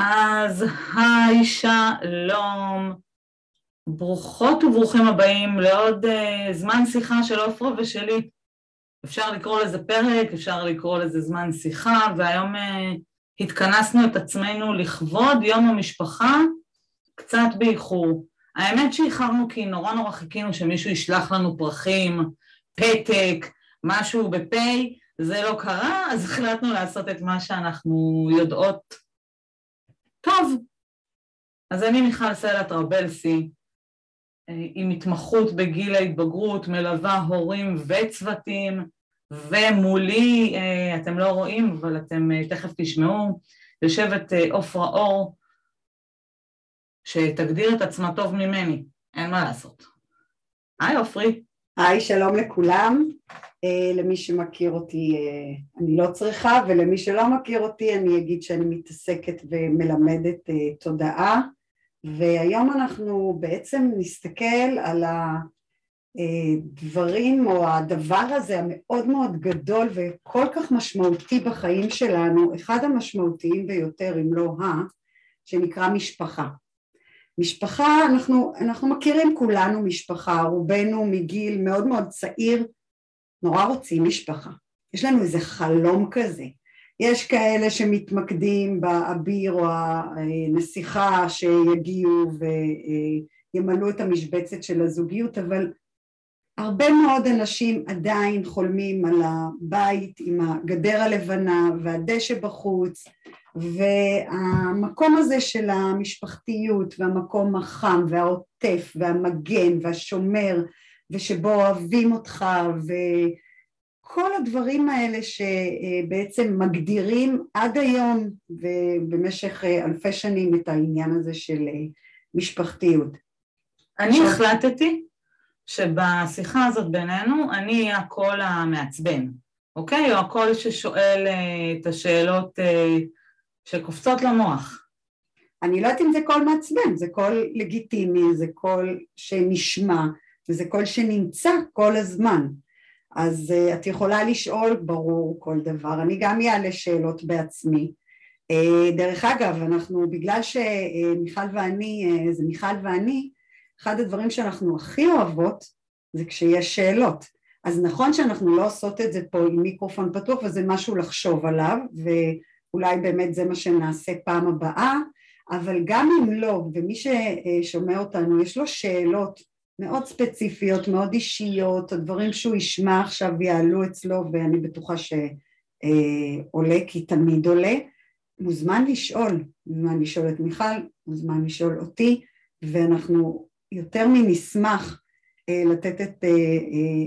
אז היי שלום, ברוכות וברוכים הבאים לעוד uh, זמן שיחה של עופרה ושלי. אפשר לקרוא לזה פרק, אפשר לקרוא לזה זמן שיחה, והיום uh, התכנסנו את עצמנו לכבוד יום המשפחה קצת באיחור. האמת שאיחרנו כי נורא נורא חיכינו שמישהו ישלח לנו פרחים, פתק, משהו בפה, זה לא קרה, אז החלטנו לעשות את מה שאנחנו יודעות טוב. אז אני מיכל סלע טרבלסי, עם התמחות בגיל ההתבגרות, מלווה הורים וצוותים, ומולי, אתם לא רואים, אבל אתם תכף תשמעו, יושבת עופרה אור, שתגדיר את עצמה טוב ממני, אין מה לעשות. היי עופרי. היי, שלום לכולם. Uh, למי שמכיר אותי uh, אני לא צריכה, ולמי שלא מכיר אותי אני אגיד שאני מתעסקת ומלמדת uh, תודעה, והיום אנחנו בעצם נסתכל על הדברים או הדבר הזה המאוד מאוד גדול וכל כך משמעותי בחיים שלנו, אחד המשמעותיים ביותר אם לא ה, שנקרא משפחה. משפחה, אנחנו, אנחנו מכירים כולנו משפחה, רובנו מגיל מאוד מאוד צעיר נורא רוצים משפחה. יש לנו איזה חלום כזה. יש כאלה שמתמקדים באביר או הנסיכה שיגיעו וימלאו את המשבצת של הזוגיות, אבל הרבה מאוד אנשים עדיין חולמים על הבית עם הגדר הלבנה והדשא בחוץ והמקום הזה של המשפחתיות והמקום החם והעוטף והמגן והשומר ושבו אוהבים אותך וכל הדברים האלה שבעצם מגדירים עד היום ובמשך אלפי שנים את העניין הזה של משפחתיות. אני החלטתי שבשיחה הזאת בינינו אני אהיה הקול המעצבן, אוקיי? או הקול ששואל את השאלות שקופצות למוח. אני לא יודעת אם זה קול מעצבן, זה קול לגיטימי, זה קול שנשמע, וזה קול שנמצא כל הזמן. אז uh, את יכולה לשאול, ברור, כל דבר. אני גם אעלה שאלות בעצמי. Uh, דרך אגב, אנחנו, בגלל שמיכל ואני, uh, זה מיכל ואני, אחד הדברים שאנחנו הכי אוהבות זה כשיש שאלות. אז נכון שאנחנו לא עושות את זה פה עם מיקרופון פתוח וזה משהו לחשוב עליו, ואולי באמת זה מה שנעשה פעם הבאה, אבל גם אם לא, ומי ששומע אותנו יש לו שאלות מאוד ספציפיות, מאוד אישיות, הדברים שהוא ישמע עכשיו יעלו אצלו ואני בטוחה שעולה כי תמיד עולה, מוזמן לשאול, מוזמן לשאול את מיכל, מוזמן לשאול אותי ואנחנו יותר מנשמח לתת את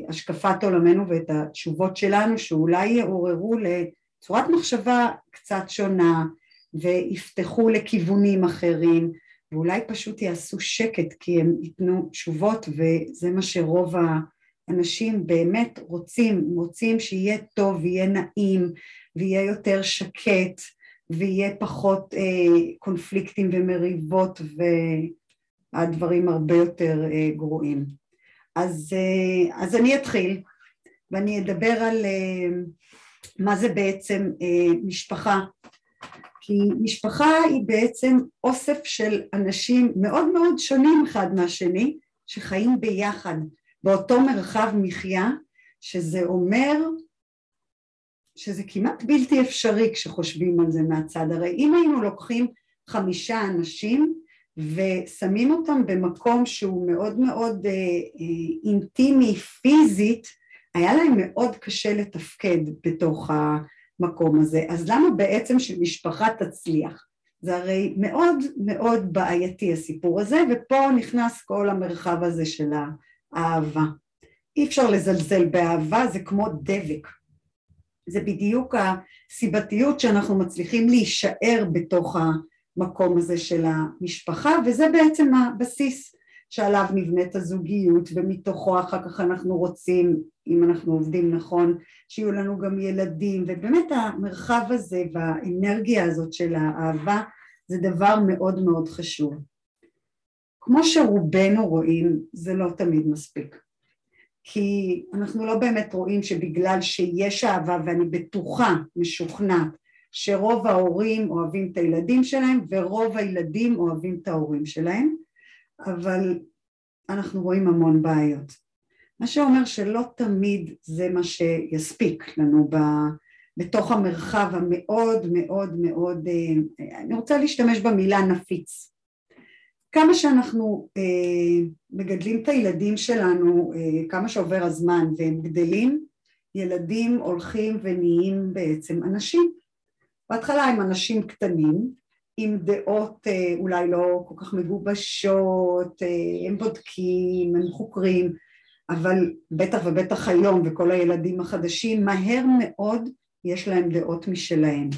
השקפת עולמנו ואת התשובות שלנו שאולי יעוררו לצורת מחשבה קצת שונה ויפתחו לכיוונים אחרים ואולי פשוט יעשו שקט כי הם ייתנו תשובות וזה מה שרוב האנשים באמת רוצים, רוצים שיהיה טוב ויהיה נעים ויהיה יותר שקט ויהיה פחות אה, קונפליקטים ומריבות והדברים הרבה יותר אה, גרועים. אז, אה, אז אני אתחיל ואני אדבר על אה, מה זה בעצם אה, משפחה כי משפחה היא בעצם אוסף של אנשים מאוד מאוד שונים אחד מהשני שחיים ביחד באותו מרחב מחיה שזה אומר שזה כמעט בלתי אפשרי כשחושבים על זה מהצד. הרי אם היינו לוקחים חמישה אנשים ושמים אותם במקום שהוא מאוד מאוד אה, אה, אינטימי פיזית היה להם מאוד קשה לתפקד בתוך ה... המקום הזה. אז למה בעצם שמשפחה תצליח? זה הרי מאוד מאוד בעייתי הסיפור הזה, ופה נכנס כל המרחב הזה של האהבה. אי אפשר לזלזל באהבה, זה כמו דבק. זה בדיוק הסיבתיות שאנחנו מצליחים להישאר בתוך המקום הזה של המשפחה, וזה בעצם הבסיס שעליו נבנית הזוגיות ומתוכו אחר כך אנחנו רוצים, אם אנחנו עובדים נכון, שיהיו לנו גם ילדים ובאמת המרחב הזה והאנרגיה הזאת של האהבה זה דבר מאוד מאוד חשוב. כמו שרובנו רואים זה לא תמיד מספיק כי אנחנו לא באמת רואים שבגלל שיש אהבה ואני בטוחה, משוכנעת שרוב ההורים אוהבים את הילדים שלהם ורוב הילדים אוהבים את ההורים שלהם, אבל אנחנו רואים המון בעיות. מה שאומר שלא תמיד זה מה שיספיק לנו ב, בתוך המרחב המאוד מאוד מאוד, אה, אני רוצה להשתמש במילה נפיץ. כמה שאנחנו אה, מגדלים את הילדים שלנו, אה, כמה שעובר הזמן והם גדלים, ילדים הולכים ונהיים בעצם אנשים. בהתחלה הם אנשים קטנים, עם דעות אה, אולי לא כל כך מגובשות, אה, הם בודקים, הם חוקרים, אבל בטח ובטח היום וכל הילדים החדשים, מהר מאוד יש להם דעות משלהם.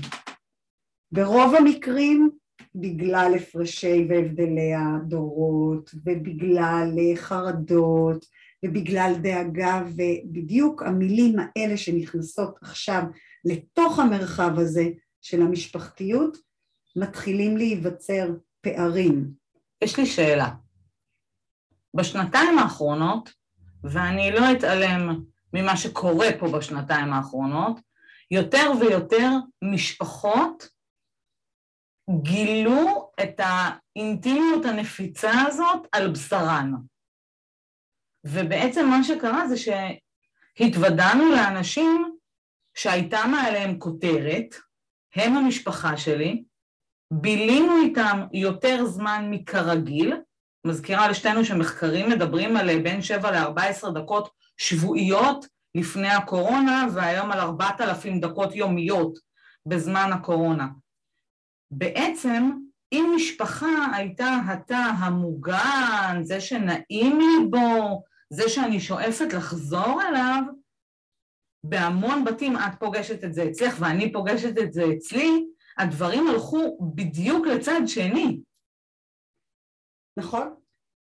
ברוב המקרים בגלל הפרשי והבדלי הדורות ובגלל חרדות ובגלל דאגה ובדיוק המילים האלה שנכנסות עכשיו לתוך המרחב הזה של המשפחתיות מתחילים להיווצר פערים. יש לי שאלה. בשנתיים האחרונות, ואני לא אתעלם ממה שקורה פה בשנתיים האחרונות, יותר ויותר משפחות גילו את האינטימיות הנפיצה הזאת על בשרן. ובעצם מה שקרה זה שהתוודענו לאנשים שהייתה מעליהם כותרת, הם המשפחה שלי, בילינו איתם יותר זמן מכרגיל, מזכירה לשתינו שמחקרים מדברים על בין 7 ל-14 דקות שבועיות לפני הקורונה והיום על 4,000 דקות יומיות בזמן הקורונה. בעצם אם משפחה הייתה התא המוגן, זה שנעים לי בו, זה שאני שואפת לחזור אליו, בהמון בתים את פוגשת את זה אצלך ואני פוגשת את זה אצלי, הדברים הלכו בדיוק לצד שני. נכון,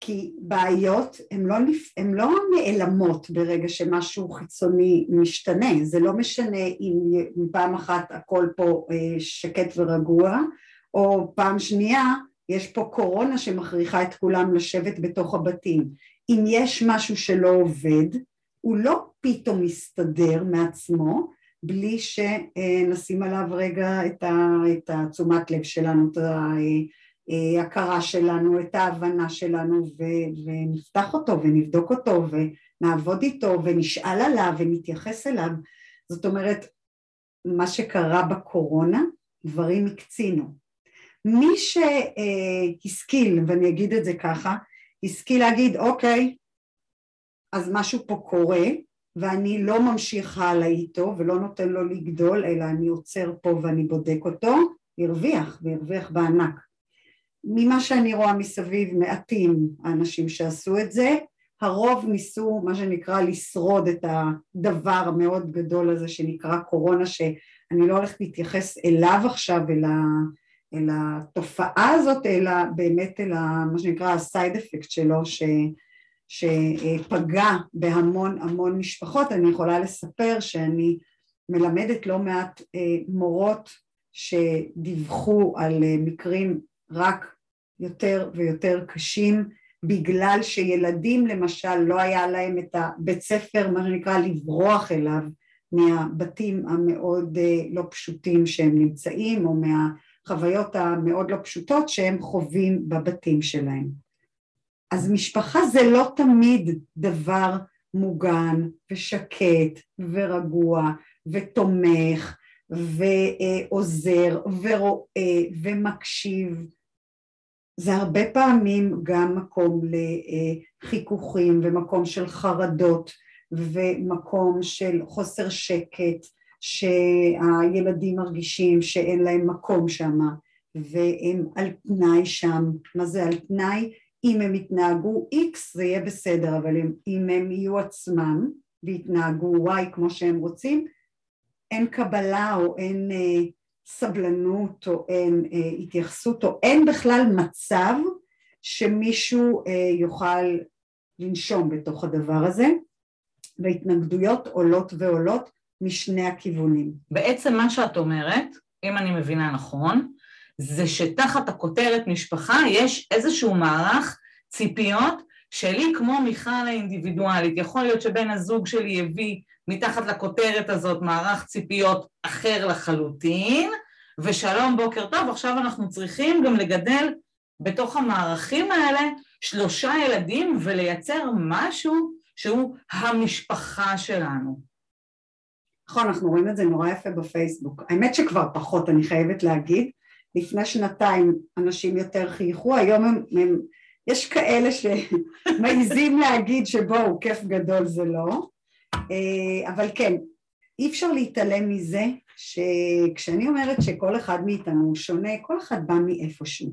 כי בעיות הן לא, הן לא נעלמות ברגע שמשהו חיצוני משתנה, זה לא משנה אם פעם אחת הכל פה אה, שקט ורגוע, או פעם שנייה יש פה קורונה שמכריחה את כולם לשבת בתוך הבתים. אם יש משהו שלא עובד, הוא לא פתאום מסתדר מעצמו, בלי שנשים עליו רגע את התשומת לב שלנו, את ההכרה שלנו, את ההבנה שלנו ונפתח אותו ונבדוק אותו ונעבוד איתו ונשאל עליו ונתייחס אליו. זאת אומרת, מה שקרה בקורונה, דברים הקצינו. מי שהשכיל, ואני אגיד את זה ככה, השכיל להגיד אוקיי, אז משהו פה קורה, ואני לא ממשיך הלאה איתו ולא נותן לו לגדול, אלא אני עוצר פה ואני בודק אותו, הרוויח, והרוויח בענק. ממה שאני רואה מסביב, מעטים האנשים שעשו את זה, הרוב ניסו מה שנקרא לשרוד את הדבר המאוד גדול הזה שנקרא קורונה, שאני לא הולכת להתייחס אליו עכשיו, אלא, אל התופעה הזאת, אלא באמת אל מה שנקרא ה-side effect שלו, ש... שפגע בהמון המון משפחות, אני יכולה לספר שאני מלמדת לא מעט אה, מורות שדיווחו על אה, מקרים רק יותר ויותר קשים בגלל שילדים למשל לא היה להם את הבית ספר מה שנקרא לברוח אליו מהבתים המאוד אה, לא פשוטים שהם נמצאים או מהחוויות המאוד לא פשוטות שהם חווים בבתים שלהם אז משפחה זה לא תמיד דבר מוגן ושקט ורגוע ותומך ועוזר ורואה ומקשיב זה הרבה פעמים גם מקום לחיכוכים ומקום של חרדות ומקום של חוסר שקט שהילדים מרגישים שאין להם מקום שם והם על תנאי שם, מה זה על תנאי? אם הם יתנהגו X זה יהיה בסדר, אבל אם, אם הם יהיו עצמם ויתנהגו Y כמו שהם רוצים, אין קבלה או אין אה, סבלנות או אין אה, התייחסות או אין בכלל מצב שמישהו אה, יוכל לנשום בתוך הדבר הזה, והתנגדויות עולות ועולות משני הכיוונים. בעצם מה שאת אומרת, אם אני מבינה נכון, זה שתחת הכותרת משפחה יש איזשהו מערך ציפיות שלי כמו מיכל האינדיבידואלית. יכול להיות שבן הזוג שלי הביא מתחת לכותרת הזאת מערך ציפיות אחר לחלוטין, ושלום בוקר טוב, עכשיו אנחנו צריכים גם לגדל בתוך המערכים האלה שלושה ילדים ולייצר משהו שהוא המשפחה שלנו. נכון, אנחנו רואים את זה נורא יפה בפייסבוק. האמת שכבר פחות, אני חייבת להגיד. לפני שנתיים אנשים יותר חייכו, היום הם, הם יש כאלה שמעיזים להגיד שבואו, כיף גדול זה לא. אה, אבל כן, אי אפשר להתעלם מזה שכשאני אומרת שכל אחד מאיתנו הוא שונה, כל אחד בא מאיפשהו.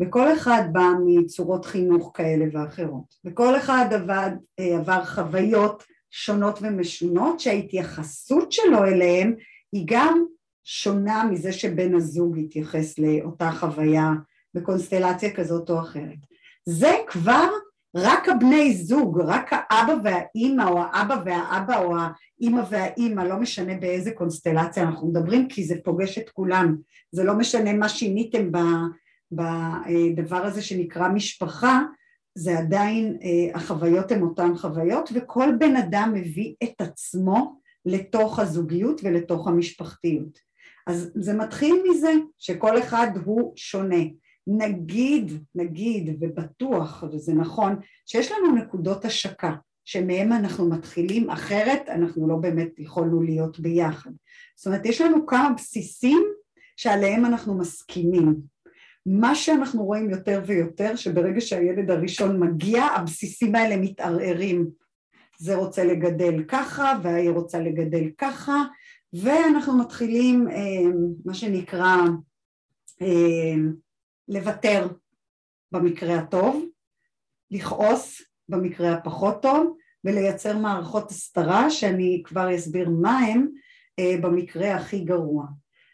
וכל אחד בא מצורות חינוך כאלה ואחרות. וכל אחד עבד, אה, עבר חוויות שונות ומשונות שההתייחסות שלו אליהם היא גם שונה מזה שבן הזוג התייחס לאותה חוויה בקונסטלציה כזאת או אחרת. זה כבר רק הבני זוג, רק האבא והאימא או האבא והאבא או האימא והאימא, לא משנה באיזה קונסטלציה אנחנו מדברים כי זה פוגש את כולם, זה לא משנה מה שיניתם בדבר הזה שנקרא משפחה, זה עדיין, אה, החוויות הן אותן חוויות וכל בן אדם מביא את עצמו לתוך הזוגיות ולתוך המשפחתיות. אז זה מתחיל מזה שכל אחד הוא שונה. נגיד, נגיד ובטוח, וזה נכון, שיש לנו נקודות השקה שמהם אנחנו מתחילים, אחרת אנחנו לא באמת יכולנו להיות ביחד. זאת אומרת, יש לנו כמה בסיסים שעליהם אנחנו מסכימים. מה שאנחנו רואים יותר ויותר, שברגע שהילד הראשון מגיע, הבסיסים האלה מתערערים. זה רוצה לגדל ככה, והיא רוצה לגדל ככה, ואנחנו מתחילים, אה, מה שנקרא, אה, לוותר במקרה הטוב, לכעוס במקרה הפחות טוב, ולייצר מערכות הסתרה שאני כבר אסביר מה הם אה, במקרה הכי גרוע.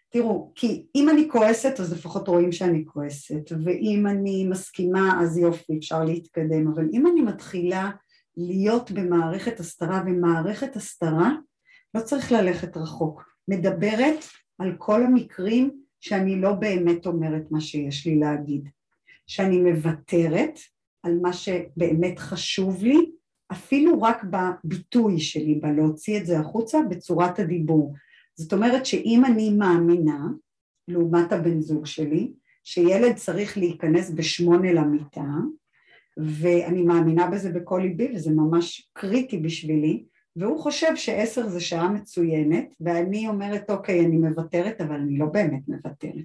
תראו, כי אם אני כועסת אז לפחות רואים שאני כועסת, ואם אני מסכימה אז יופי, אפשר להתקדם, אבל אם אני מתחילה להיות במערכת הסתרה, ומערכת הסתרה לא צריך ללכת רחוק, מדברת על כל המקרים שאני לא באמת אומרת מה שיש לי להגיד, שאני מוותרת על מה שבאמת חשוב לי, אפילו רק בביטוי שלי, בלהוציא את זה החוצה בצורת הדיבור. זאת אומרת שאם אני מאמינה, לעומת הבן זוג שלי, שילד צריך להיכנס בשמונה למיטה, ואני מאמינה בזה בכל ליבי וזה ממש קריטי בשבילי, והוא חושב שעשר זה שעה מצוינת, ואני אומרת אוקיי אני מוותרת אבל אני לא באמת מוותרת,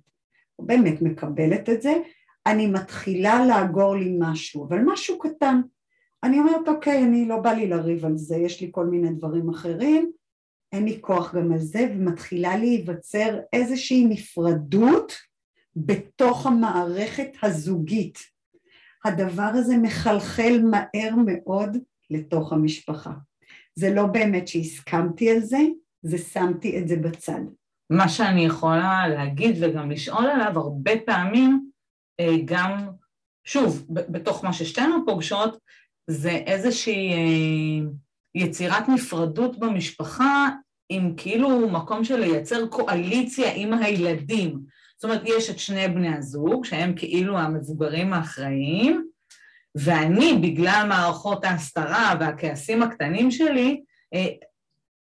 לא באמת מקבלת את זה, אני מתחילה לאגור לי משהו, אבל משהו קטן, אני אומרת אוקיי אני לא בא לי לריב על זה, יש לי כל מיני דברים אחרים, אין לי כוח גם על זה, ומתחילה להיווצר איזושהי נפרדות בתוך המערכת הזוגית. הדבר הזה מחלחל מהר מאוד לתוך המשפחה. זה לא באמת שהסכמתי על זה, זה שמתי את זה בצד. מה שאני יכולה להגיד וגם לשאול עליו הרבה פעמים, אה, גם, שוב, בתוך מה ששתינו פוגשות, זה איזושהי אה, יצירת נפרדות במשפחה עם כאילו מקום של לייצר קואליציה עם הילדים. זאת אומרת, יש את שני בני הזוג, שהם כאילו המבוגרים האחראיים, ואני, בגלל מערכות ההסתרה והכעסים הקטנים שלי, אה,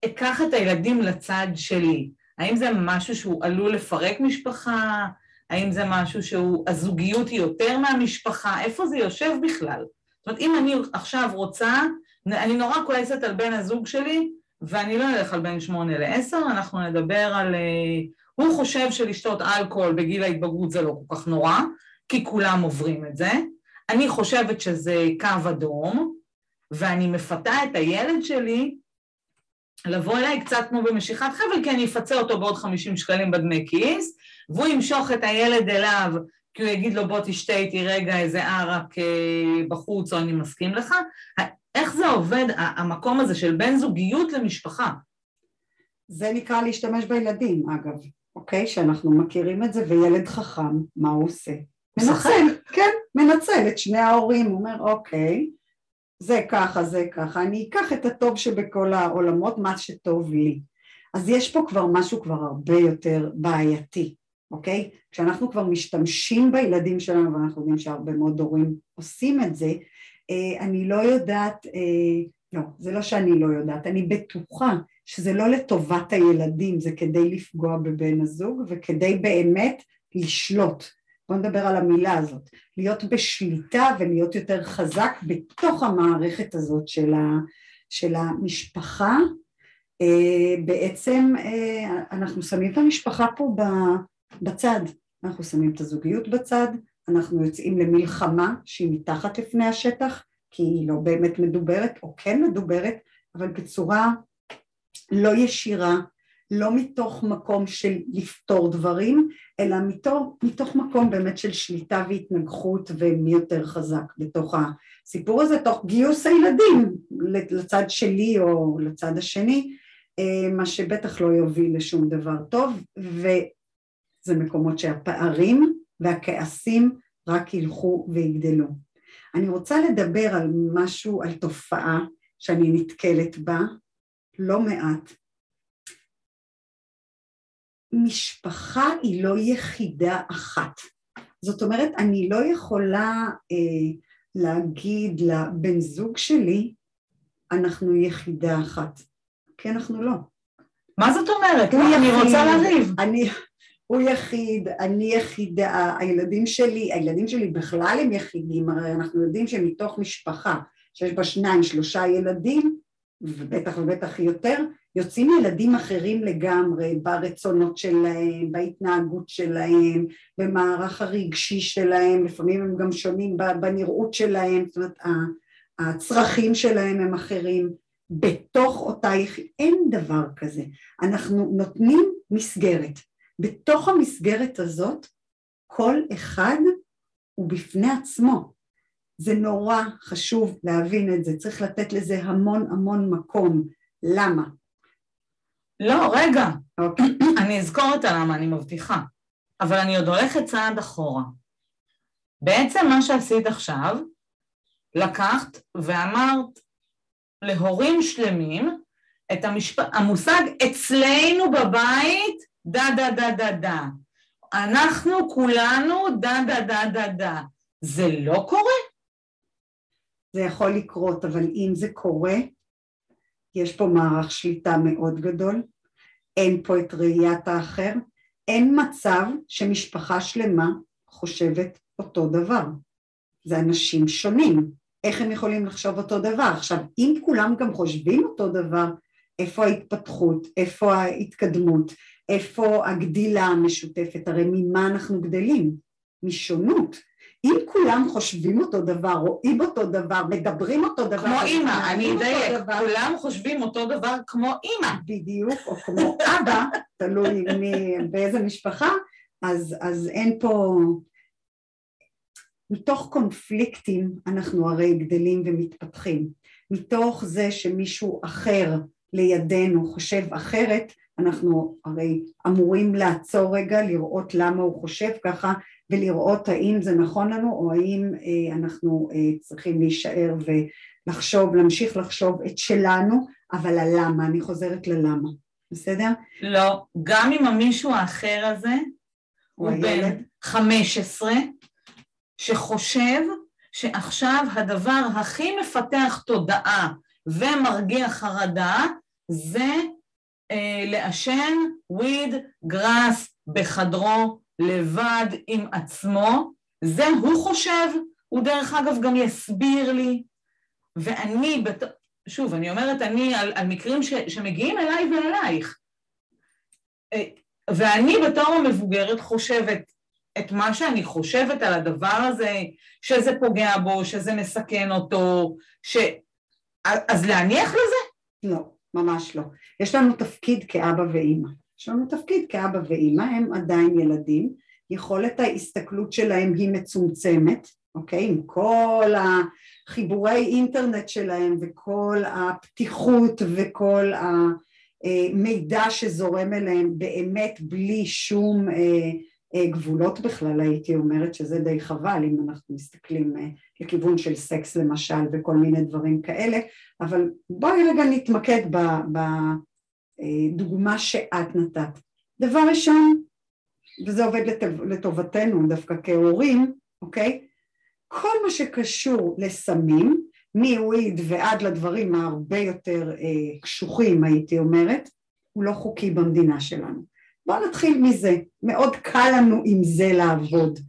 אקח את הילדים לצד שלי. האם זה משהו שהוא עלול לפרק משפחה? האם זה משהו שהוא, הזוגיות היא יותר מהמשפחה? איפה זה יושב בכלל? זאת אומרת, אם אני עכשיו רוצה, אני נורא כועסת על בן הזוג שלי, ואני לא אלך על בין שמונה לעשר, אנחנו נדבר על... אה, הוא חושב שלשתות אלכוהול בגיל ההתבגרות זה לא כל כך נורא, כי כולם עוברים את זה. אני חושבת שזה קו אדום, ואני מפתה את הילד שלי לבוא אליי קצת כמו במשיכת חבל, כי אני אפצה אותו בעוד 50 שקלים בדמי כיס, והוא ימשוך את הילד אליו, כי הוא יגיד לו בוא תשתה איתי רגע איזה ערק אה, בחוץ, או אני מסכים לך. איך זה עובד, המקום הזה של בין זוגיות למשפחה? זה נקרא להשתמש בילדים, אגב, אוקיי? שאנחנו מכירים את זה, וילד חכם, מה הוא עושה? מנצל, כן, מנצל את שני ההורים, אומר אוקיי, זה ככה, זה ככה, אני אקח את הטוב שבכל העולמות, מה שטוב לי. אז יש פה כבר משהו כבר הרבה יותר בעייתי, אוקיי? כשאנחנו כבר משתמשים בילדים שלנו, ואנחנו יודעים שהרבה מאוד הורים עושים את זה, אה, אני לא יודעת, אה, לא, זה לא שאני לא יודעת, אני בטוחה שזה לא לטובת הילדים, זה כדי לפגוע בבן הזוג וכדי באמת לשלוט. בואו נדבר על המילה הזאת, להיות בשליטה ולהיות יותר חזק בתוך המערכת הזאת של, ה, של המשפחה. אה, בעצם אה, אנחנו שמים את המשפחה פה בצד, אנחנו שמים את הזוגיות בצד, אנחנו יוצאים למלחמה שהיא מתחת לפני השטח, כי היא לא באמת מדוברת, או כן מדוברת, אבל בצורה לא ישירה, לא מתוך מקום של לפתור דברים, אלא מתוך, מתוך מקום באמת של שליטה והתנגחות ומי יותר חזק בתוך הסיפור הזה, תוך גיוס הילדים לצד שלי או לצד השני, אה, מה שבטח לא יוביל לשום דבר טוב, וזה מקומות שהפערים והכעסים רק ילכו ויגדלו. אני רוצה לדבר על משהו, על תופעה שאני נתקלת בה לא מעט. משפחה היא לא יחידה אחת. זאת אומרת, אני לא יכולה אה, להגיד לבן זוג שלי, אנחנו יחידה אחת. כי אנחנו לא. מה זאת אומרת? אני רוצה לריב. אני, הוא יחיד, אני יחידה, הילדים שלי, הילדים שלי בכלל הם יחידים, הרי אנחנו יודעים שמתוך משפחה שיש בה שניים, שלושה ילדים, ובטח ובטח יותר, יוצאים ילדים אחרים לגמרי ברצונות שלהם, בהתנהגות שלהם, במערך הרגשי שלהם, לפעמים הם גם שונים בנראות שלהם, זאת אומרת הצרכים שלהם הם אחרים, בתוך אותה יחידה, אין דבר כזה, אנחנו נותנים מסגרת, בתוך המסגרת הזאת כל אחד הוא בפני עצמו. זה נורא חשוב להבין את זה, צריך לתת לזה המון המון מקום. למה? לא, רגע. אוקיי. אני אזכור את הלמה, אני מבטיחה. אבל אני עוד הולכת צעד אחורה. בעצם מה שעשית עכשיו, לקחת ואמרת להורים שלמים את המשפ... המושג אצלנו בבית דה דה דה דה דה. אנחנו כולנו דה דה דה דה דה. זה לא קורה? זה יכול לקרות, אבל אם זה קורה, יש פה מערך שליטה מאוד גדול, אין פה את ראיית האחר, אין מצב שמשפחה שלמה חושבת אותו דבר. זה אנשים שונים, איך הם יכולים לחשוב אותו דבר? עכשיו, אם כולם גם חושבים אותו דבר, איפה ההתפתחות, איפה ההתקדמות, איפה הגדילה המשותפת, הרי ממה אנחנו גדלים? משונות. אם כולם חושבים אותו דבר, רואים אותו דבר, מדברים אותו דבר, כמו אימא, אני אדייק, כולם חושבים אותו דבר כמו אימא. בדיוק, או כמו אבא, תלוי מי, באיזה משפחה, אז, אז אין פה... מתוך קונפליקטים אנחנו הרי גדלים ומתפתחים. מתוך זה שמישהו אחר לידינו חושב אחרת, אנחנו הרי אמורים לעצור רגע, לראות למה הוא חושב ככה ולראות האם זה נכון לנו או האם אה, אנחנו אה, צריכים להישאר ולחשוב, להמשיך לחשוב את שלנו, אבל הלמה, אני חוזרת ללמה, בסדר? לא, גם אם המישהו האחר הזה הוא, הוא בן 15 שחושב שעכשיו הדבר הכי מפתח תודעה ומרגיע חרדה זה אה, לעשן וויד גראס בחדרו לבד עם עצמו, זה הוא חושב, הוא דרך אגב גם יסביר לי, ואני, בת... שוב, אני אומרת אני על, על מקרים ש, שמגיעים אליי ואלייך, אה, ואני בתור המבוגרת חושבת את מה שאני חושבת על הדבר הזה, שזה פוגע בו, שזה מסכן אותו, ש... אז להניח לזה? לא. ממש לא. יש לנו תפקיד כאבא ואימא. יש לנו תפקיד כאבא ואימא, הם עדיין ילדים, יכולת ההסתכלות שלהם היא מצומצמת, אוקיי? עם כל החיבורי אינטרנט שלהם וכל הפתיחות וכל המידע שזורם אליהם באמת בלי שום אה, אה, גבולות בכלל הייתי אומרת שזה די חבל אם אנחנו מסתכלים אה, לכיוון של סקס למשל וכל מיני דברים כאלה אבל בואי רגע נתמקד בדוגמה אה, שאת נתת. דבר ראשון וזה עובד לטובתנו דווקא כהורים אוקיי? כל מה שקשור לסמים מוויד ועד לדברים ההרבה יותר אה, קשוחים הייתי אומרת, הוא לא חוקי במדינה שלנו. בואו נתחיל מזה, מאוד קל לנו עם זה לעבוד,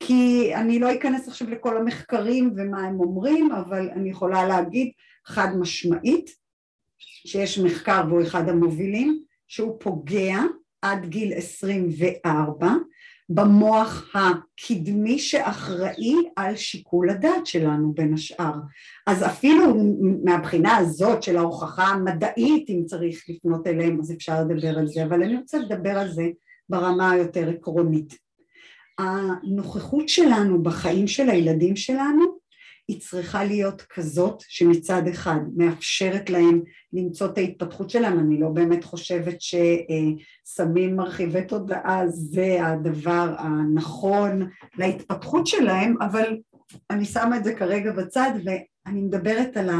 כי אני לא אכנס עכשיו לכל המחקרים ומה הם אומרים, אבל אני יכולה להגיד חד משמעית שיש מחקר והוא אחד המובילים, שהוא פוגע עד גיל 24 במוח הקדמי שאחראי על שיקול הדעת שלנו בין השאר. אז אפילו מהבחינה הזאת של ההוכחה המדעית אם צריך לפנות אליהם אז אפשר לדבר על זה, אבל אני רוצה לדבר על זה ברמה היותר עקרונית. הנוכחות שלנו בחיים של הילדים שלנו היא צריכה להיות כזאת שמצד אחד מאפשרת להם למצוא את ההתפתחות שלהם, אני לא באמת חושבת שסמים מרחיבי תודעה זה הדבר הנכון להתפתחות שלהם, אבל אני שמה את זה כרגע בצד ואני מדברת על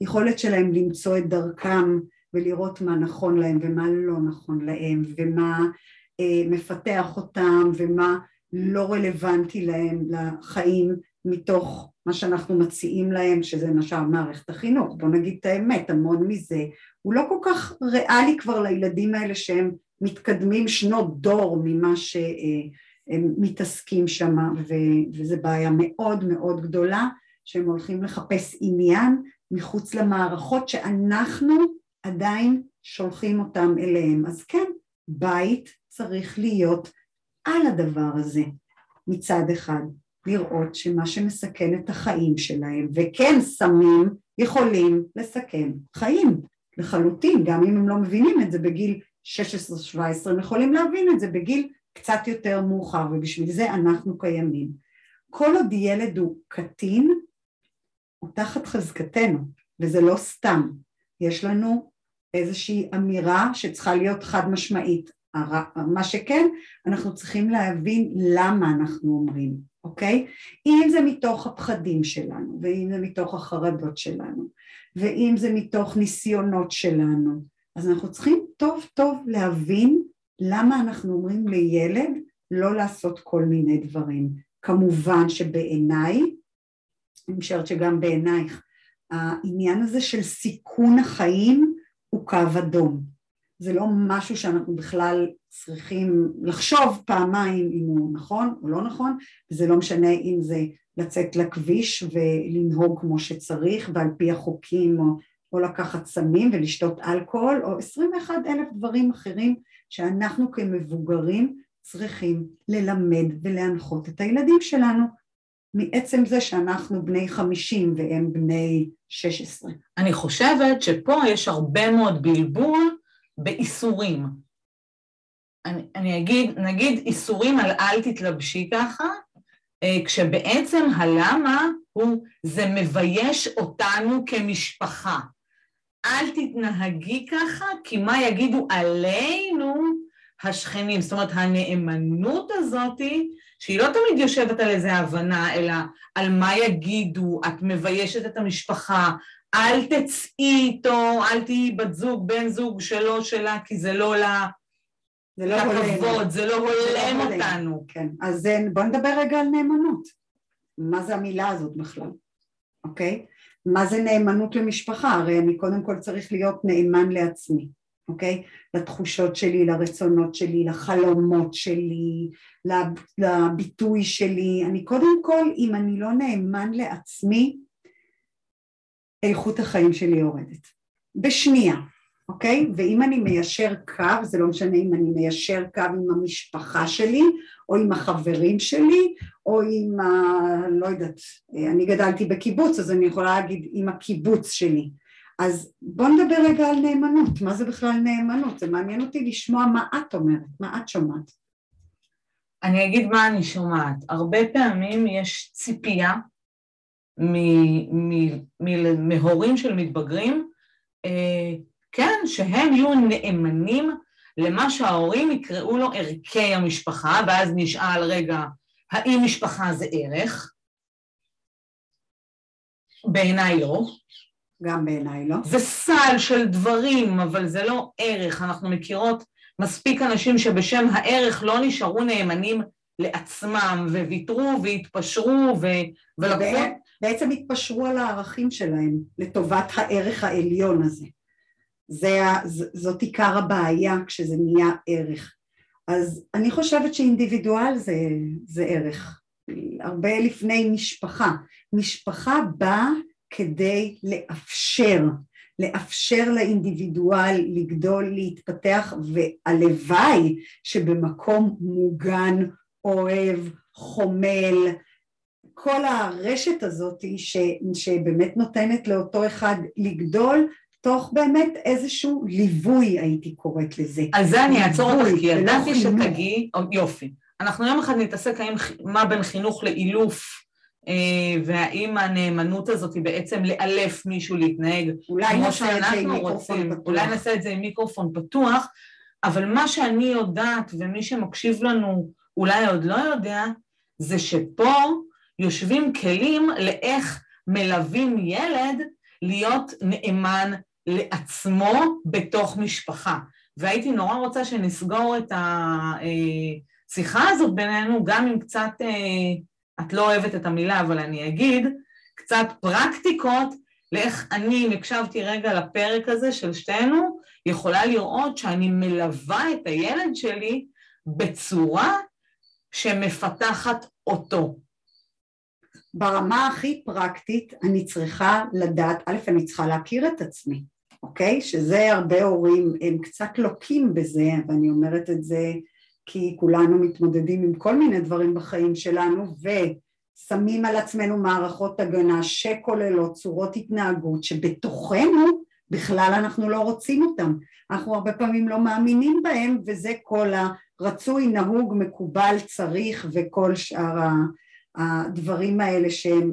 היכולת שלהם למצוא את דרכם ולראות מה נכון להם ומה לא נכון להם ומה אה, מפתח אותם ומה לא רלוונטי להם לחיים מתוך מה שאנחנו מציעים להם, שזה למשל מערכת החינוך, בוא נגיד את האמת, המון מזה הוא לא כל כך ריאלי כבר לילדים האלה שהם מתקדמים שנות דור ממה שהם מתעסקים שם, וזו בעיה מאוד מאוד גדולה, שהם הולכים לחפש עניין מחוץ למערכות שאנחנו עדיין שולחים אותם אליהם. אז כן, בית צריך להיות על הדבר הזה מצד אחד. לראות שמה שמסכן את החיים שלהם, וכן סמים יכולים לסכן חיים לחלוטין, גם אם הם לא מבינים את זה בגיל 16-17, הם יכולים להבין את זה בגיל קצת יותר מאוחר, ובשביל זה אנחנו קיימים. כל עוד ילד הוא קטין, הוא תחת חזקתנו, וזה לא סתם. יש לנו איזושהי אמירה שצריכה להיות חד משמעית. מה שכן, אנחנו צריכים להבין למה אנחנו אומרים. אוקיי? אם זה מתוך הפחדים שלנו, ואם זה מתוך החרדות שלנו, ואם זה מתוך ניסיונות שלנו, אז אנחנו צריכים טוב טוב להבין למה אנחנו אומרים לילד לא לעשות כל מיני דברים. כמובן שבעיניי, אני משערת שגם בעינייך, העניין הזה של סיכון החיים הוא קו אדום. זה לא משהו שאנחנו בכלל צריכים לחשוב פעמיים אם הוא נכון או לא נכון, וזה לא משנה אם זה לצאת לכביש ולנהוג כמו שצריך ועל פי החוקים או, או לקחת סמים ולשתות אלכוהול או עשרים ואחד אלף דברים אחרים שאנחנו כמבוגרים צריכים ללמד ולהנחות את הילדים שלנו מעצם זה שאנחנו בני חמישים והם בני שש עשרה. אני חושבת שפה יש הרבה מאוד בלבול באיסורים. אני, אני אגיד, נגיד איסורים על אל תתלבשי ככה, אה, כשבעצם הלמה הוא, זה מבייש אותנו כמשפחה. אל תתנהגי ככה, כי מה יגידו עלינו השכנים. זאת אומרת, הנאמנות הזאתי, שהיא לא תמיד יושבת על איזה הבנה, אלא על מה יגידו, את מביישת את המשפחה, אל תצאי איתו, אל תהיי בת זוג, בן זוג שלו, שלה, כי זה לא לה... זה לא הולם. זה לא הולם לא אותנו. כן, אז בואו נדבר רגע על נאמנות. מה זה המילה הזאת בכלל, אוקיי? מה זה נאמנות למשפחה? הרי אני קודם כל צריך להיות נאמן לעצמי, אוקיי? לתחושות שלי, לרצונות שלי, לחלומות שלי, לביטוי שלי. אני קודם כל, אם אני לא נאמן לעצמי, איכות החיים שלי יורדת. בשנייה, אוקיי? ואם אני מיישר קו, זה לא משנה אם אני מיישר קו עם המשפחה שלי, או עם החברים שלי, או עם ה... לא יודעת, אני גדלתי בקיבוץ, אז אני יכולה להגיד עם הקיבוץ שלי. אז בוא נדבר רגע על נאמנות, מה זה בכלל נאמנות? זה מעניין אותי לשמוע מה את אומרת, מה את שומעת. אני אגיד מה אני שומעת. הרבה פעמים יש ציפייה מהורים של מתבגרים, אה, כן, שהם יהיו נאמנים למה שההורים יקראו לו ערכי המשפחה, ואז נשאל, רגע, האם משפחה זה ערך? בעיניי לא. גם בעיניי לא. זה סל של דברים, אבל זה לא ערך. אנחנו מכירות מספיק אנשים שבשם הערך לא נשארו נאמנים לעצמם, וויתרו והתפשרו ו... ולקחו... בעצם התפשרו על הערכים שלהם לטובת הערך העליון הזה. זה, זאת עיקר הבעיה כשזה נהיה ערך. אז אני חושבת שאינדיבידואל זה, זה ערך, הרבה לפני משפחה. משפחה באה כדי לאפשר, לאפשר לאינדיבידואל לגדול, להתפתח, והלוואי שבמקום מוגן, אוהב, חומל, כל הרשת הזאת ש, שבאמת נותנת לאותו אחד לגדול תוך באמת איזשהו ליווי הייתי קוראת לזה. על זה אני אעצור אותך, כי ידעתי שתגיעי, יופי. אנחנו יום אחד נתעסק האם מה בין חינוך לאילוף, אה, והאם הנאמנות הזאת היא בעצם לאלף מישהו להתנהג כמו שאנחנו רוצים, אולי נעשה את זה עם מיקרופון פתוח, אבל מה שאני יודעת ומי שמקשיב לנו אולי עוד לא יודע, זה שפה יושבים כלים לאיך מלווים ילד להיות נאמן לעצמו בתוך משפחה. והייתי נורא רוצה שנסגור את השיחה הזאת בינינו, גם אם קצת, את לא אוהבת את המילה, אבל אני אגיד, קצת פרקטיקות לאיך אני, אם הקשבתי רגע לפרק הזה של שתינו, יכולה לראות שאני מלווה את הילד שלי בצורה שמפתחת אותו. ברמה הכי פרקטית אני צריכה לדעת, א', אני צריכה להכיר את עצמי. אוקיי? שזה הרבה הורים, הם קצת לוקים בזה, ואני אומרת את זה כי כולנו מתמודדים עם כל מיני דברים בחיים שלנו, ושמים על עצמנו מערכות הגנה שכוללות צורות התנהגות שבתוכנו בכלל אנחנו לא רוצים אותם. אנחנו הרבה פעמים לא מאמינים בהם, וזה כל הרצוי, נהוג, מקובל, צריך, וכל שאר הדברים האלה שהם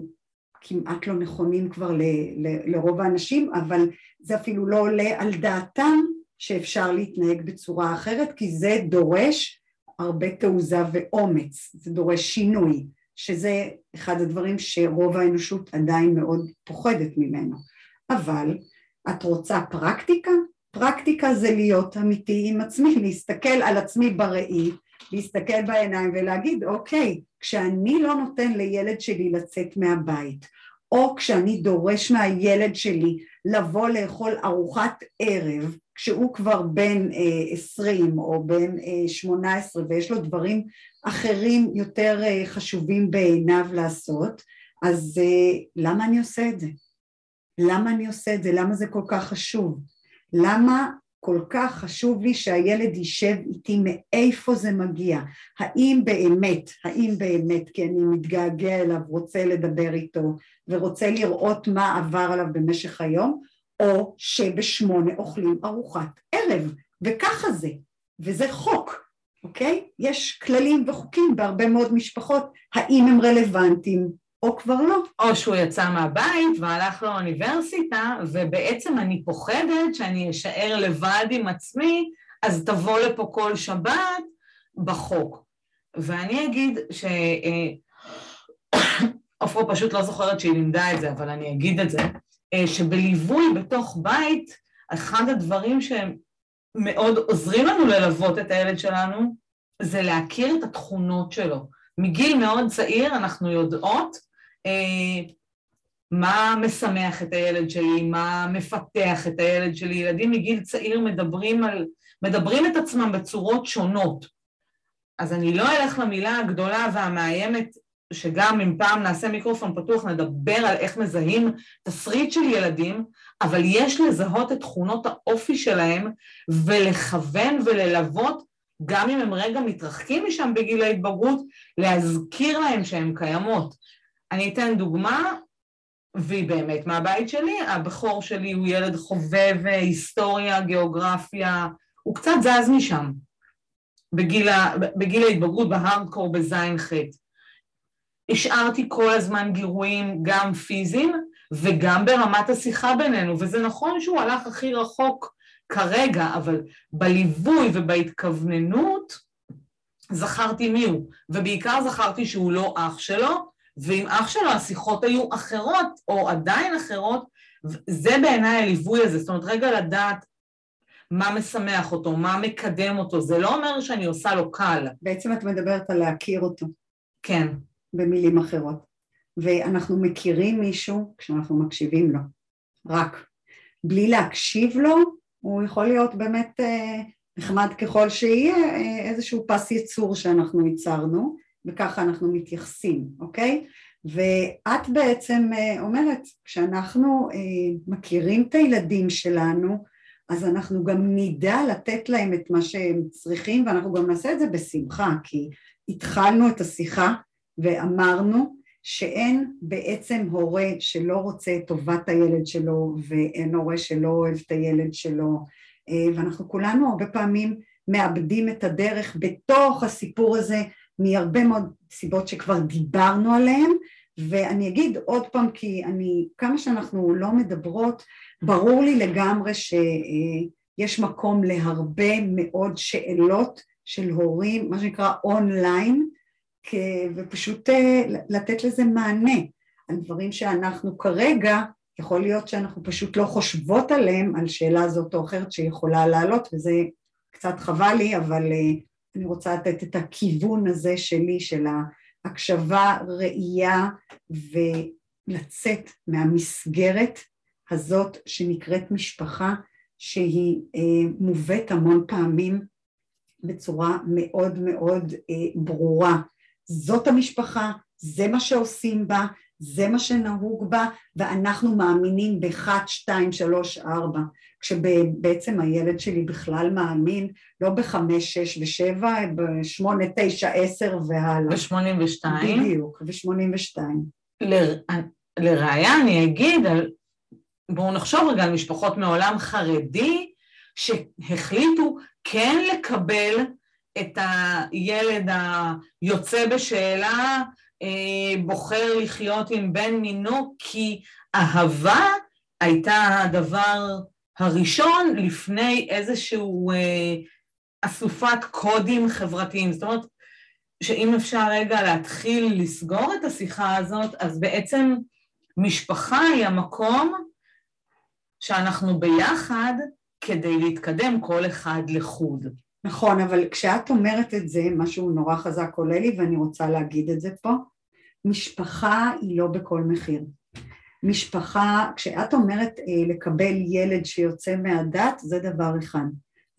כמעט לא נכונים כבר ל, ל, לרוב האנשים, אבל זה אפילו לא עולה על דעתם שאפשר להתנהג בצורה אחרת, כי זה דורש הרבה תעוזה ואומץ, זה דורש שינוי, שזה אחד הדברים שרוב האנושות עדיין מאוד פוחדת ממנו. אבל את רוצה פרקטיקה? פרקטיקה זה להיות אמיתי עם עצמי, להסתכל על עצמי בראי, להסתכל בעיניים ולהגיד אוקיי, כשאני לא נותן לילד שלי לצאת מהבית, או כשאני דורש מהילד שלי לבוא לאכול ארוחת ערב כשהוא כבר בן עשרים או בן שמונה עשרה ויש לו דברים אחרים יותר חשובים בעיניו לעשות, אז למה אני עושה את זה? למה אני עושה את זה? למה זה כל כך חשוב? למה כל כך חשוב לי שהילד יישב איתי מאיפה זה מגיע, האם באמת, האם באמת, כי אני מתגעגע אליו, רוצה לדבר איתו ורוצה לראות מה עבר עליו במשך היום, או שבשמונה אוכלים ארוחת ערב, וככה זה, וזה חוק, אוקיי? יש כללים וחוקים בהרבה מאוד משפחות, האם הם רלוונטיים או כבר לא. או שהוא יצא מהבית והלך לאוניברסיטה, ובעצם אני פוחדת שאני אשאר לבד עם עצמי, אז תבוא לפה כל שבת בחוק. ואני אגיד ש... עופרה פשוט לא זוכרת שהיא לימדה את זה, אבל אני אגיד את זה, שבליווי בתוך בית, אחד הדברים שהם מאוד עוזרים לנו ללוות את הילד שלנו, זה להכיר את התכונות שלו. מגיל מאוד צעיר אנחנו יודעות אה, מה משמח את הילד שלי, מה מפתח את הילד שלי. ילדים מגיל צעיר מדברים, על, מדברים את עצמם בצורות שונות. אז אני לא אלך למילה הגדולה והמאיימת, שגם אם פעם נעשה מיקרופון פתוח נדבר על איך מזהים תסריט של ילדים, אבל יש לזהות את תכונות האופי שלהם ולכוון וללוות, גם אם הם רגע מתרחקים משם בגיל ההתבגרות, להזכיר להם שהן קיימות. אני אתן דוגמה, והיא באמת מהבית שלי, הבכור שלי הוא ילד חובב היסטוריה, גיאוגרפיה, הוא קצת זז משם. בגיל, ה, בגיל ההתבגרות, בהארדקור, בזין חטא. השארתי כל הזמן גירויים גם פיזיים וגם ברמת השיחה בינינו, וזה נכון שהוא הלך הכי רחוק כרגע, אבל בליווי ובהתכווננות זכרתי מי הוא, ובעיקר זכרתי שהוא לא אח שלו, ועם אח שלו השיחות היו אחרות, או עדיין אחרות, זה בעיניי הליווי הזה, זאת אומרת רגע לדעת מה משמח אותו, מה מקדם אותו, זה לא אומר שאני עושה לו קל. בעצם את מדברת על להכיר אותו. כן. במילים אחרות. ואנחנו מכירים מישהו כשאנחנו מקשיבים לו, רק. בלי להקשיב לו, הוא יכול להיות באמת אה, נחמד ככל שיהיה, אה, איזשהו פס ייצור שאנחנו ייצרנו, וככה אנחנו מתייחסים, אוקיי? ואת בעצם אה, אומרת, כשאנחנו מכירים את הילדים שלנו, אז אנחנו גם נדע לתת להם את מה שהם צריכים, ואנחנו גם נעשה את זה בשמחה, כי התחלנו את השיחה ואמרנו שאין בעצם הורה שלא רוצה את טובת הילד שלו ואין הורה שלא אוהב את הילד שלו אה, ואנחנו כולנו הרבה פעמים מאבדים את הדרך בתוך הסיפור הזה מהרבה מאוד סיבות שכבר דיברנו עליהן ואני אגיד עוד פעם כי אני, כמה שאנחנו לא מדברות, ברור לי לגמרי שיש מקום להרבה מאוד שאלות של הורים, מה שנקרא אונליין, ופשוט אה, לתת לזה מענה על דברים שאנחנו כרגע, יכול להיות שאנחנו פשוט לא חושבות עליהם, על שאלה זאת או אחרת שיכולה לעלות, וזה קצת חבל לי, אבל אה, אני רוצה לתת את הכיוון הזה שלי, של ההקשבה, ראייה, ולצאת מהמסגרת הזאת שנקראת משפחה, שהיא אה, מובאת המון פעמים בצורה מאוד מאוד ברורה. זאת המשפחה, זה מה שעושים בה, זה מה שנהוג בה, ואנחנו מאמינים באחד, שתיים, שלוש, ארבע, כשבעצם הילד שלי בכלל מאמין לא בחמש, שש ושבע, בשמונה, תשע, עשר והלאה. בשמונים ושתיים. בדיוק, בשמונים ושתיים. לראיה אני אגיד, בואו נחשוב רגע על משפחות מעולם חרדי שהחליטו כן לקבל את הילד היוצא בשאלה, בוחר לחיות עם בן מינו, כי אהבה הייתה הדבר הראשון לפני איזשהו אה, אסופת קודים חברתיים. זאת אומרת, שאם אפשר רגע להתחיל לסגור את השיחה הזאת, אז בעצם משפחה היא המקום שאנחנו ביחד כדי להתקדם כל אחד לחוד. נכון, אבל כשאת אומרת את זה, משהו נורא חזק עולה לי ואני רוצה להגיד את זה פה, משפחה היא לא בכל מחיר. משפחה, כשאת אומרת אה, לקבל ילד שיוצא מהדת, זה דבר אחד.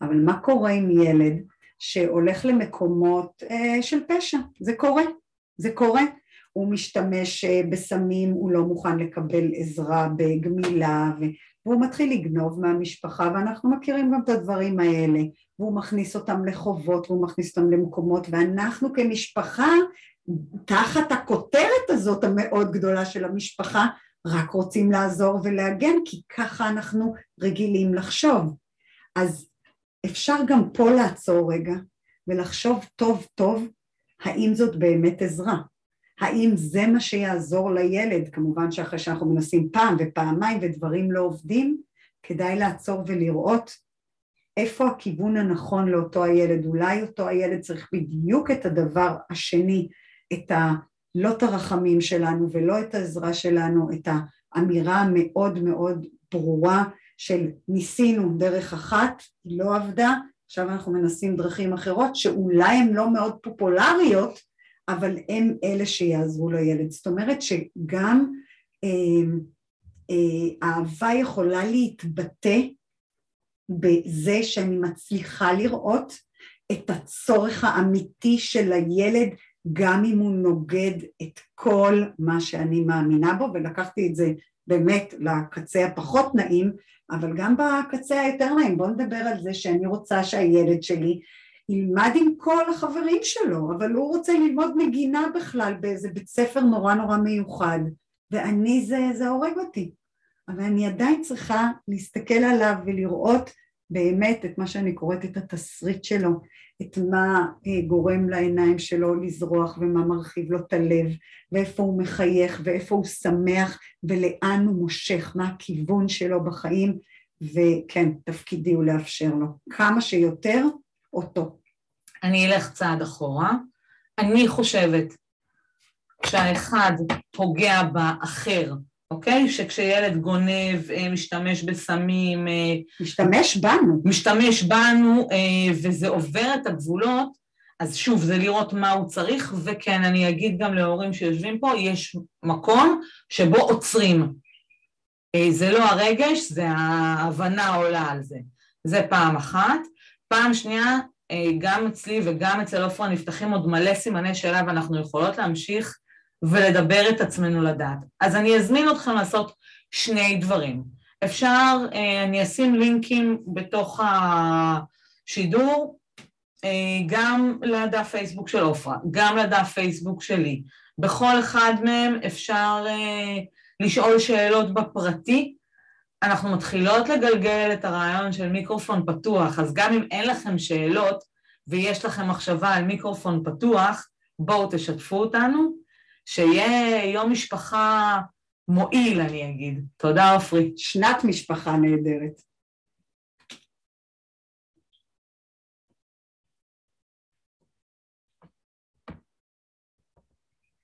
אבל מה קורה עם ילד שהולך למקומות אה, של פשע? זה קורה, זה קורה. הוא משתמש אה, בסמים, הוא לא מוכן לקבל עזרה בגמילה, והוא מתחיל לגנוב מהמשפחה, ואנחנו מכירים גם את הדברים האלה. והוא מכניס אותם לחובות והוא מכניס אותם למקומות ואנחנו כמשפחה תחת הכותרת הזאת המאוד גדולה של המשפחה רק רוצים לעזור ולהגן כי ככה אנחנו רגילים לחשוב. אז אפשר גם פה לעצור רגע ולחשוב טוב טוב האם זאת באמת עזרה? האם זה מה שיעזור לילד? כמובן שאחרי שאנחנו מנסים פעם ופעמיים ודברים לא עובדים כדאי לעצור ולראות איפה הכיוון הנכון לאותו הילד, אולי אותו הילד צריך בדיוק את הדבר השני, את ה... לא את הרחמים שלנו ולא את העזרה שלנו, את האמירה המאוד מאוד ברורה של ניסינו דרך אחת, היא לא עבדה, עכשיו אנחנו מנסים דרכים אחרות שאולי הן לא מאוד פופולריות, אבל הן אלה שיעזרו לילד. זאת אומרת שגם אה, אה, אהבה יכולה להתבטא בזה שאני מצליחה לראות את הצורך האמיתי של הילד גם אם הוא נוגד את כל מה שאני מאמינה בו ולקחתי את זה באמת לקצה הפחות נעים אבל גם בקצה היותר נעים. בואו נדבר על זה שאני רוצה שהילד שלי ילמד עם כל החברים שלו אבל הוא רוצה ללמוד נגינה בכלל באיזה בית ספר נורא נורא מיוחד ואני זה, זה הורג אותי. אבל אני עדיין צריכה להסתכל עליו ולראות באמת את מה שאני קוראת את התסריט שלו, את מה אה, גורם לעיניים שלו לזרוח ומה מרחיב לו את הלב ואיפה הוא מחייך ואיפה הוא שמח ולאן הוא מושך, מה הכיוון שלו בחיים וכן, תפקידי הוא לאפשר לו כמה שיותר אותו. אני אלך צעד אחורה. אני חושבת כשהאחד פוגע באחר אוקיי? שכשילד גונב, אה, משתמש בסמים... אה, משתמש בנו. משתמש בנו, אה, וזה עובר את הגבולות, אז שוב, זה לראות מה הוא צריך, וכן, אני אגיד גם להורים שיושבים פה, יש מקום שבו עוצרים. זה לא הרגש, זה ההבנה עולה על זה. זה פעם אחת. פעם שנייה, גם אצלי וגם אצל עופרה נפתחים עוד מלא סימני שאלה ואנחנו יכולות להמשיך ולדבר את עצמנו לדעת. אז אני אזמין אתכם לעשות שני דברים. אפשר, אה, אני אשים לינקים בתוך השידור, גם לדף פייסבוק של עופרה, גם לדף פייסבוק שלי. בכל אחד מהם אפשר לשאול שאלות בפרטי. אנחנו מתחילות לגלגל את הרעיון של מיקרופון פתוח, אז גם אם אין לכם שאלות ויש לכם מחשבה על מיקרופון פתוח, בואו תשתפו אותנו, שיהיה יום משפחה מועיל, אני אגיד. תודה, עופרי. שנת משפחה נהדרת.